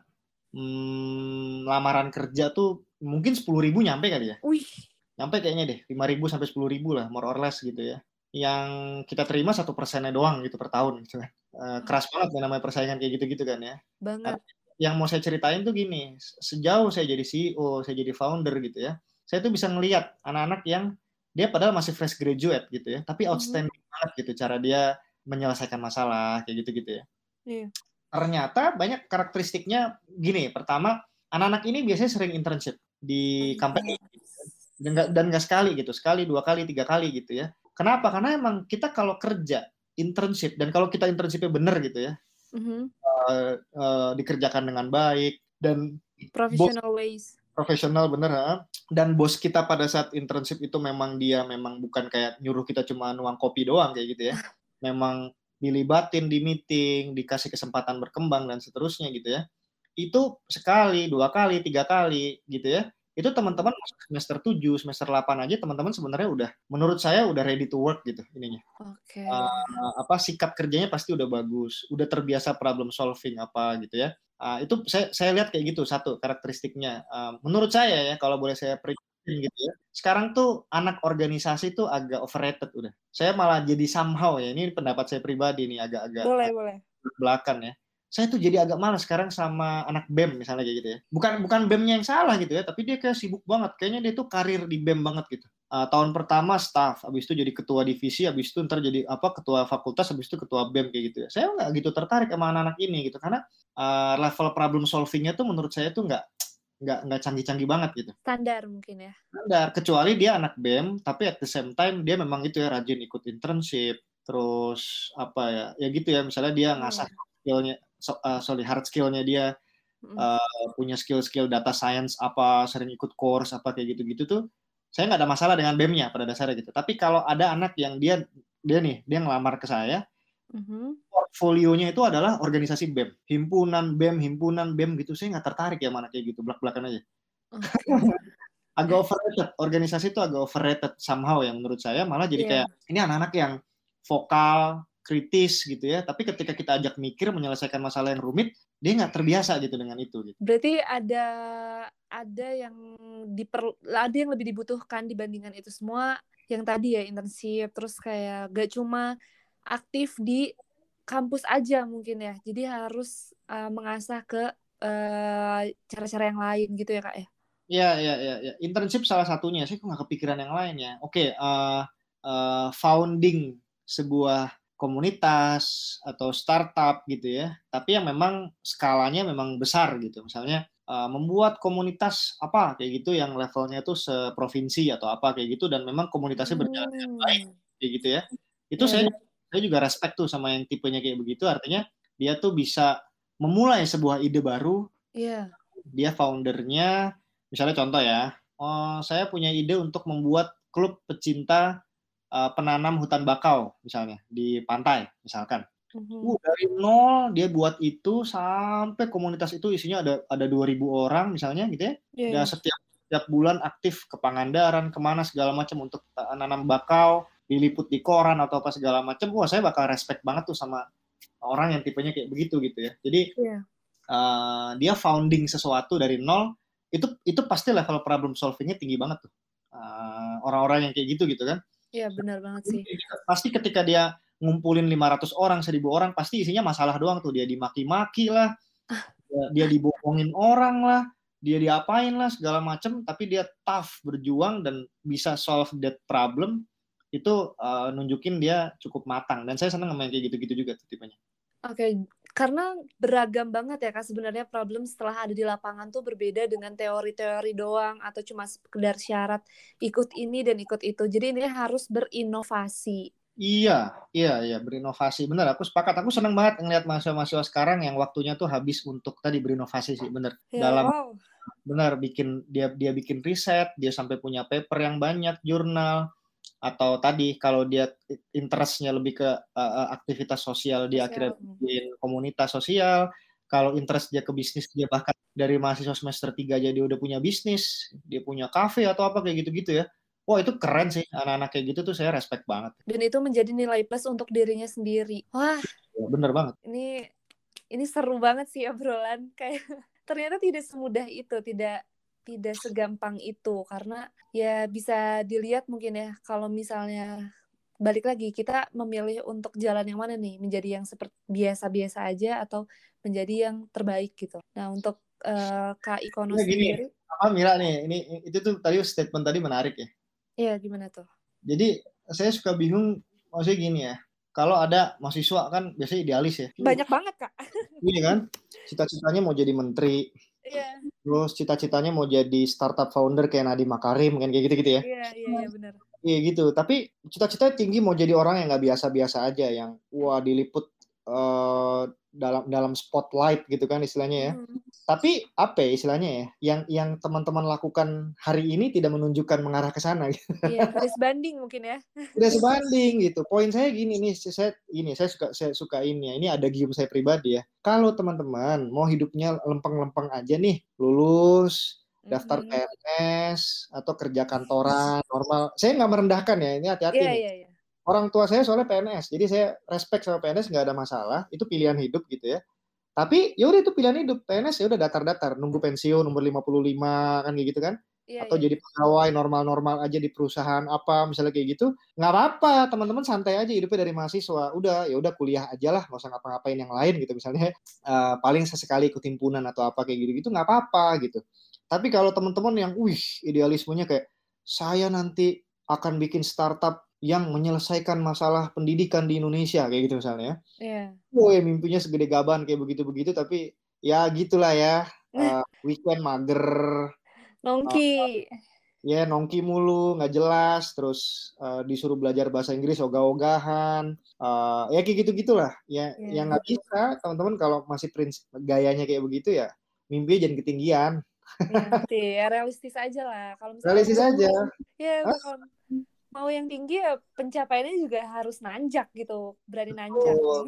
hmm, lamaran kerja tuh mungkin sepuluh ribu nyampe kali ya. Wih nyampe kayaknya deh 5.000 sampai 10.000 lah more or less gitu ya yang kita terima satu persennya doang gitu per tahun gitu kan. Uh, keras banget ya namanya persaingan kayak gitu-gitu kan ya. Banget. yang mau saya ceritain tuh gini, sejauh saya jadi CEO, saya jadi founder gitu ya, saya tuh bisa ngelihat anak-anak yang dia padahal masih fresh graduate gitu ya, tapi mm-hmm. outstanding mm -hmm. banget gitu cara dia menyelesaikan masalah kayak gitu-gitu ya. Yeah. Ternyata banyak karakteristiknya gini. Pertama, anak-anak ini biasanya sering internship di company dan nggak sekali gitu, sekali, dua kali, tiga kali gitu ya. Kenapa? Karena emang kita kalau kerja internship dan kalau kita internshipnya benar gitu ya, mm-hmm. uh, uh, dikerjakan dengan baik dan professional ways. Profesional bener ha? dan bos kita pada saat internship itu memang dia memang bukan kayak nyuruh kita cuma nuang kopi doang kayak gitu ya. memang dilibatin di meeting, dikasih kesempatan berkembang dan seterusnya gitu ya. Itu sekali, dua kali, tiga kali gitu ya itu teman-teman semester 7, semester 8 aja teman-teman sebenarnya udah menurut saya udah ready to work gitu ininya. Oke. Okay. Uh, apa sikap kerjanya pasti udah bagus, udah terbiasa problem solving apa gitu ya. Uh, itu saya saya lihat kayak gitu satu karakteristiknya. Uh, menurut saya ya kalau boleh saya perikin gitu ya. Sekarang tuh anak organisasi tuh agak overrated udah. Saya malah jadi somehow ya. Ini pendapat saya pribadi nih agak-agak boleh, boleh. belakang ya saya tuh jadi agak malas sekarang sama anak BEM misalnya kayak gitu ya. Bukan bukan BEM-nya yang salah gitu ya, tapi dia kayak sibuk banget. Kayaknya dia tuh karir di BEM banget gitu. Uh, tahun pertama staff, habis itu jadi ketua divisi, habis itu ntar jadi apa ketua fakultas, habis itu ketua BEM kayak gitu ya. Saya nggak gitu tertarik sama anak-anak ini gitu karena uh, level problem solvingnya tuh menurut saya tuh nggak nggak nggak canggih-canggih banget gitu. Standar mungkin ya. Standar, kecuali dia anak BEM, tapi at the same time dia memang itu ya rajin ikut internship, terus apa ya, ya gitu ya misalnya dia ngasah hmm. skillnya so, uh, sorry hard skillnya dia uh, punya skill-skill data science apa sering ikut course apa kayak gitu-gitu tuh saya nggak ada masalah dengan BEM-nya pada dasarnya gitu tapi kalau ada anak yang dia dia nih dia ngelamar ke saya mm-hmm. portfolionya itu adalah organisasi BEM himpunan BEM himpunan BEM gitu saya nggak tertarik ya mana kayak gitu belak belakan aja okay. agak overrated organisasi itu agak overrated somehow yang menurut saya malah jadi yeah. kayak ini anak-anak yang vokal kritis gitu ya tapi ketika kita ajak mikir menyelesaikan masalah yang rumit dia nggak terbiasa gitu dengan itu gitu. berarti ada ada yang diper ada yang lebih dibutuhkan dibandingkan itu semua yang tadi ya internship terus kayak gak cuma aktif di kampus aja mungkin ya jadi harus uh, mengasah ke eh, cara-cara yang lain gitu ya kak ya Iya, iya, iya. Ya. Internship salah satunya. Saya kok nggak kepikiran yang lain ya. Oke, okay, uh, uh, founding sebuah komunitas atau startup gitu ya, tapi yang memang skalanya memang besar gitu. Misalnya uh, membuat komunitas apa kayak gitu yang levelnya itu seprovinsi atau apa kayak gitu dan memang komunitasnya berjalan dengan hmm. baik kayak gitu ya. Itu saya iya. saya juga respect tuh sama yang tipenya kayak begitu. Artinya dia tuh bisa memulai sebuah ide baru. Yeah. Dia foundernya, misalnya contoh ya, oh, saya punya ide untuk membuat klub pecinta uh, penanam hutan bakau misalnya di pantai misalkan. Mm-hmm. Uh, dari nol dia buat itu sampai komunitas itu isinya ada ada 2000 orang misalnya gitu ya. Yeah. Dan iya. setiap setiap bulan aktif ke Pangandaran, ke mana segala macam untuk uh, nanam bakau, diliput di koran atau apa segala macam. Wah, saya bakal respect banget tuh sama orang yang tipenya kayak begitu gitu ya. Jadi yeah. uh, dia founding sesuatu dari nol itu itu pasti level problem solvingnya tinggi banget tuh. Uh, orang-orang yang kayak gitu gitu kan. Iya benar banget sih. Pasti ketika dia ngumpulin 500 orang, 1000 orang, pasti isinya masalah doang tuh. Dia dimaki-maki lah, ah. dia, dibohongin orang lah, dia diapain lah segala macem. Tapi dia tough, berjuang dan bisa solve that problem. Itu uh, nunjukin dia cukup matang. Dan saya seneng sama yang kayak gitu-gitu juga tuh tipenya. Oke, okay. Karena beragam banget ya kak sebenarnya problem setelah ada di lapangan tuh berbeda dengan teori-teori doang atau cuma sekedar syarat ikut ini dan ikut itu. Jadi ini harus berinovasi. Iya, iya, iya berinovasi. Bener, aku sepakat. Aku senang banget ngeliat mahasiswa-mahasiswa sekarang yang waktunya tuh habis untuk tadi berinovasi sih, bener. Ya, Dalam wow. bener bikin dia dia bikin riset, dia sampai punya paper yang banyak, jurnal atau tadi kalau dia interestnya lebih ke uh, aktivitas sosial dia akhirnya bikin komunitas sosial kalau interest dia ke bisnis dia bahkan dari mahasiswa semester 3 jadi udah punya bisnis dia punya kafe atau apa kayak gitu-gitu ya Wah itu keren sih anak-anak kayak gitu tuh saya respect banget. Dan itu menjadi nilai plus untuk dirinya sendiri. Wah. Ya, bener banget. Ini ini seru banget sih obrolan kayak ternyata tidak semudah itu, tidak tidak segampang itu karena ya bisa dilihat mungkin ya kalau misalnya balik lagi kita memilih untuk jalan yang mana nih? Menjadi yang seperti biasa-biasa aja atau menjadi yang terbaik gitu? Nah untuk uh, kak Ikono nah, sendiri? Apa Mira nih? Ini itu tuh tadi statement tadi menarik ya. Iya gimana tuh? Jadi saya suka bingung maksudnya gini ya. Kalau ada mahasiswa kan biasanya idealis ya. Banyak banget kak. Iya kan? Cita-citanya mau jadi menteri Iya. Terus cita-citanya mau jadi startup founder kayak Nadiem Makarim kan kayak gitu-gitu ya. Iya, iya, iya benar. Iya gitu, tapi cita-cita tinggi mau jadi orang yang nggak biasa-biasa aja, yang wah diliput uh, dalam dalam spotlight gitu kan istilahnya ya. Hmm. Tapi apa ya istilahnya ya? Yang yang teman-teman lakukan hari ini tidak menunjukkan mengarah ke sana. Gitu. Iya, tidak sebanding mungkin ya. Tidak sebanding gitu. Poin saya gini nih, saya ini saya suka saya suka ini ya. Ini ada gium saya pribadi ya. Kalau teman-teman mau hidupnya lempeng-lempeng aja nih, lulus, daftar mm-hmm. PNS atau kerja kantoran normal. Saya nggak merendahkan ya, ini hati-hati. Yeah, yeah, yeah. Orang tua saya soalnya PNS, jadi saya respect sama PNS nggak ada masalah. Itu pilihan hidup gitu ya. Tapi ya udah itu pilihan hidup. PNS ya udah datar-datar, nunggu pensiun umur 55 kan kayak gitu kan. Yeah, atau yeah. jadi pegawai normal-normal aja di perusahaan apa misalnya kayak gitu nggak apa-apa teman-teman santai aja hidupnya dari mahasiswa udah ya udah kuliah aja lah nggak usah ngapa-ngapain yang lain gitu misalnya uh, paling sesekali ikut himpunan atau apa kayak gitu gitu nggak apa-apa gitu tapi kalau teman-teman yang, wih, idealismenya kayak saya nanti akan bikin startup yang menyelesaikan masalah pendidikan di Indonesia kayak gitu misalnya. Iya. Yeah. Woi, mimpinya segede gaban kayak begitu-begitu tapi ya gitulah ya. Uh, weekend mager. Nongki. Uh, ya yeah, nongki mulu nggak jelas terus uh, disuruh belajar bahasa Inggris ogah-ogahan uh, ya kayak gitu gitulah ya yeah. yang nggak bisa teman-teman kalau masih prinsip gayanya kayak begitu ya mimpi jangan ketinggian ya, realistis aja lah. Kalau misalnya realistis aja. Ya, kalau mau yang tinggi ya pencapaiannya juga harus nanjak gitu, berani nanjak. Oh,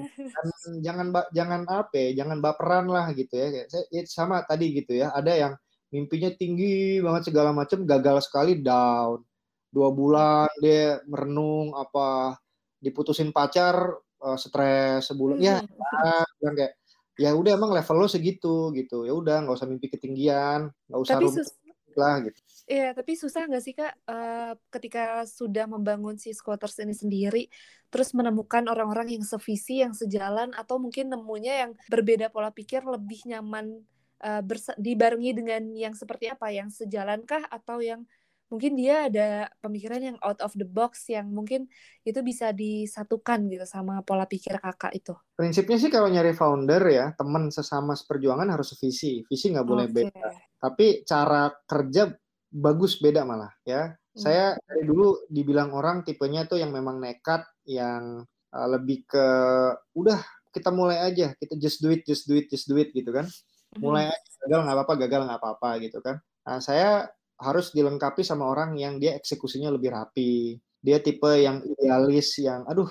jangan jangan apa ya, jangan baperan lah gitu ya. Saya ya sama tadi gitu ya, ada yang mimpinya tinggi banget segala macam, gagal sekali down. Dua bulan dia merenung apa diputusin pacar uh, stres sebulan ya, hmm. ya kayak ya udah emang level lo segitu gitu ya udah nggak usah mimpi ketinggian nggak usah tapi sus- lah gitu. Iya, tapi susah nggak sih kak uh, ketika sudah membangun si squatters ini sendiri, terus menemukan orang-orang yang sevisi, yang sejalan, atau mungkin nemunya yang berbeda pola pikir lebih nyaman uh, dibarengi dengan yang seperti apa, yang sejalankah atau yang mungkin dia ada pemikiran yang out of the box yang mungkin itu bisa disatukan gitu sama pola pikir kakak itu. Prinsipnya sih kalau nyari founder ya teman sesama seperjuangan harus visi, visi nggak boleh okay. beda. Tapi cara kerja bagus beda malah ya. Hmm. Saya dari dulu dibilang orang tipenya tuh yang memang nekat, yang uh, lebih ke udah kita mulai aja, kita just do it, just do it, just do it gitu kan. Mulai hmm. aja, gagal nggak apa-apa, gagal nggak apa-apa gitu kan. Nah saya harus dilengkapi sama orang yang dia eksekusinya lebih rapi. Dia tipe yang idealis, yang aduh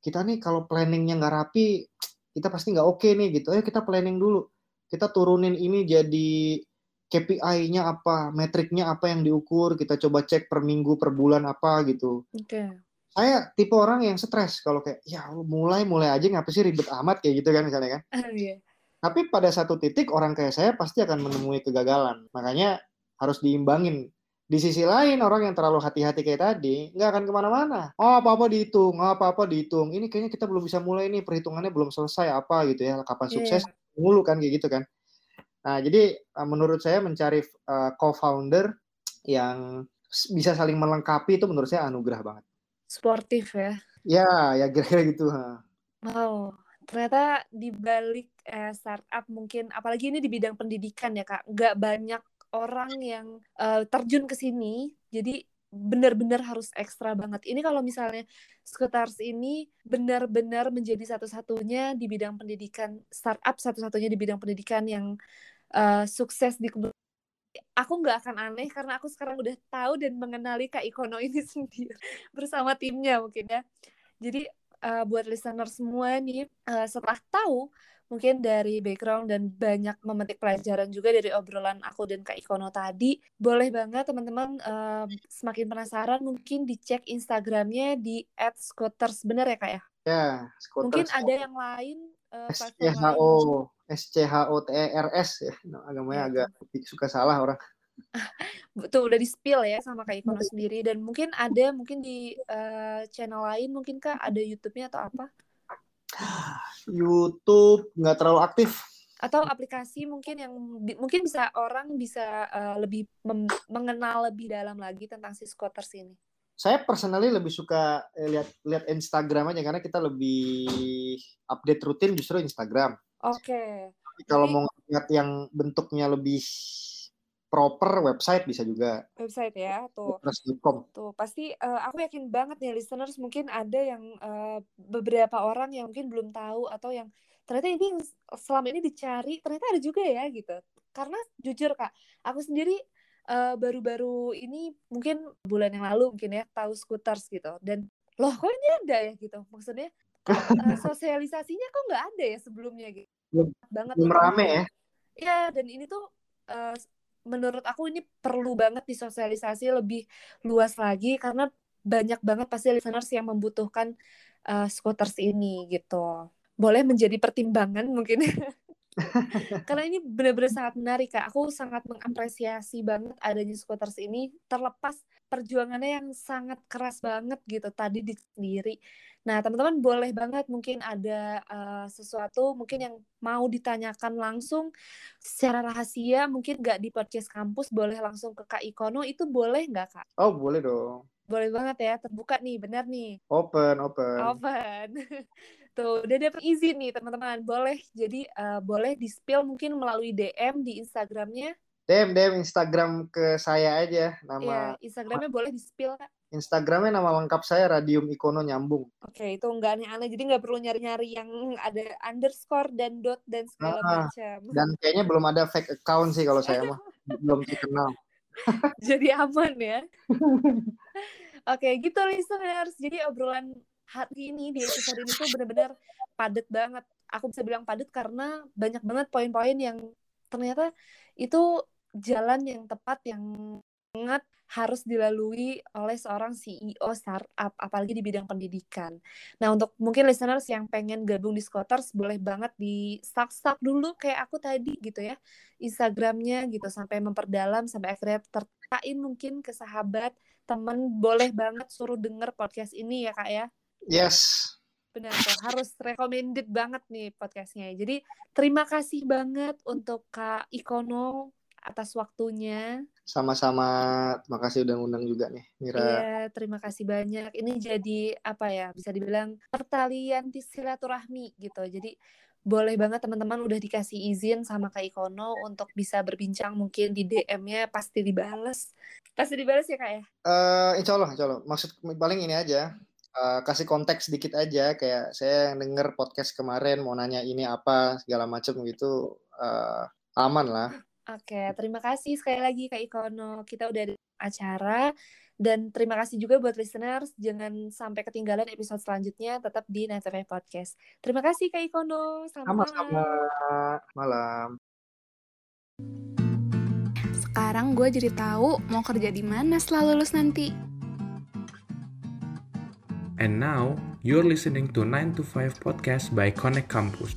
kita nih kalau planningnya nggak rapi, kita pasti nggak oke okay nih gitu. Ayo kita planning dulu. Kita turunin ini jadi KPI-nya apa, metriknya apa yang diukur, kita coba cek per minggu, per bulan apa gitu. Oke. Okay. Saya tipe orang yang stres kalau kayak ya mulai mulai aja ngapa sih ribet amat kayak gitu kan misalnya kan. Yeah. Tapi pada satu titik orang kayak saya pasti akan menemui kegagalan. Makanya harus diimbangin. Di sisi lain orang yang terlalu hati-hati kayak tadi nggak akan ke mana-mana. Oh apa-apa dihitung, oh, apa-apa dihitung. Ini kayaknya kita belum bisa mulai nih perhitungannya belum selesai apa gitu ya. Kapan iya. sukses yeah. mulu kan kayak gitu kan. Nah jadi eh, menurut saya mencari uh, co-founder yang bisa saling melengkapi itu menurut saya anugerah banget. Sportif ya? Ya, ya kira-kira gitu. Ha. Wow, ternyata di balik eh, startup mungkin, apalagi ini di bidang pendidikan ya kak, nggak banyak orang yang uh, terjun ke sini jadi benar-benar harus ekstra banget. Ini kalau misalnya Skutars ini benar-benar menjadi satu-satunya di bidang pendidikan startup satu-satunya di bidang pendidikan yang uh, sukses di aku nggak akan aneh karena aku sekarang udah tahu dan mengenali Kak Ikono ini sendiri bersama timnya mungkin ya. Jadi uh, buat listener semua nih uh, setelah tahu mungkin dari background dan banyak memetik pelajaran juga dari obrolan aku dan Kak Ikono tadi. Boleh banget teman-teman uh, semakin penasaran mungkin dicek Instagramnya di @scooters bener ya Kak ya? Ya, Scooters. Mungkin ada yang lain uh, SCHO SCHO TERS ya. Agamanya ya. agak suka salah orang. Betul udah di spill ya sama Kak Ikono sendiri dan mungkin ada mungkin di uh, channel lain mungkin Kak ada YouTube-nya atau apa? YouTube nggak terlalu aktif. Atau aplikasi mungkin yang bi mungkin bisa orang bisa uh, lebih mengenal lebih dalam lagi tentang si Scooters ini. Saya personally lebih suka eh, lihat lihat Instagram aja karena kita lebih update rutin justru Instagram. Oke. Okay. Kalau mau lihat yang bentuknya lebih proper website bisa juga. Website ya, tuh. Press.com. Tuh, pasti uh, aku yakin banget nih listeners mungkin ada yang uh, beberapa orang yang mungkin belum tahu atau yang ternyata ini selama ini dicari ternyata ada juga ya gitu. Karena jujur Kak, aku sendiri baru baru-baru ini mungkin bulan yang lalu mungkin ya tahu scooters gitu dan loh kok ini ada ya gitu. Maksudnya uh, sosialisasinya kok nggak ada ya sebelumnya gitu. Belum, banget belum rame ya. Iya, dan ini tuh uh, menurut aku ini perlu banget disosialisasi lebih luas lagi karena banyak banget pasti listeners yang membutuhkan uh, scooters ini gitu. Boleh menjadi pertimbangan mungkin. Karena ini benar-benar sangat menarik kak. Aku sangat mengapresiasi banget adanya scooters ini terlepas perjuangannya yang sangat keras banget gitu tadi di sendiri. Nah, teman-teman boleh banget mungkin ada uh, sesuatu mungkin yang mau ditanyakan langsung secara rahasia, mungkin nggak di podcast kampus, boleh langsung ke Kak Ikono, itu boleh nggak Kak? Oh, boleh dong. Boleh banget ya, terbuka nih, benar nih. Open, open. Open. Tuh, udah dapat izin nih teman-teman. Boleh, jadi uh, boleh di-spill mungkin melalui DM di Instagramnya. DM, DM Instagram ke saya aja. Nama. Iya, Instagramnya boleh di-spill Kak. Instagramnya nama lengkap saya Radium Ikono nyambung. Oke, itu nggak aneh-aneh. Jadi nggak perlu nyari-nyari yang ada underscore dan dot dan segala nah, macam. Dan kayaknya belum ada fake account sih kalau saya mah. belum terkenal. Jadi aman ya. Oke, gitu listeners. Jadi obrolan hari ini di episode ini tuh benar-benar padat banget. Aku bisa bilang padat karena banyak banget poin-poin yang ternyata itu jalan yang tepat yang sangat harus dilalui oleh seorang CEO startup, apalagi di bidang pendidikan. Nah, untuk mungkin listeners yang pengen gabung di Scooters, boleh banget di stuck-stuck dulu kayak aku tadi gitu ya, Instagramnya gitu, sampai memperdalam, sampai akhirnya tertain mungkin ke sahabat, temen, boleh banget suruh denger podcast ini ya Kak ya. Yes. Benar tuh, harus recommended banget nih podcastnya. Jadi, terima kasih banget untuk Kak Ikono atas waktunya. Sama-sama, terima kasih udah ngundang juga nih, Mira. Iya, terima kasih banyak. Ini jadi apa ya, bisa dibilang pertalian silaturahmi gitu. Jadi boleh banget teman-teman udah dikasih izin sama Kak Ikono untuk bisa berbincang mungkin di DM-nya pasti dibales. Pasti dibales ya Kak ya? Uh, insya Allah, insya Allah. Maksud paling ini aja, uh, kasih konteks sedikit aja kayak saya yang denger podcast kemarin mau nanya ini apa segala macam gitu uh, aman lah Oke, terima kasih sekali lagi Kak Ikono. Kita udah ada acara dan terima kasih juga buat listeners. Jangan sampai ketinggalan episode selanjutnya tetap di Night Podcast. Terima kasih Kak Ikono. Selamat Sama-sama. malam. Sekarang gue jadi tahu mau kerja di mana setelah lulus nanti. And now, you're listening to 9 to 5 podcast by Connect Campus.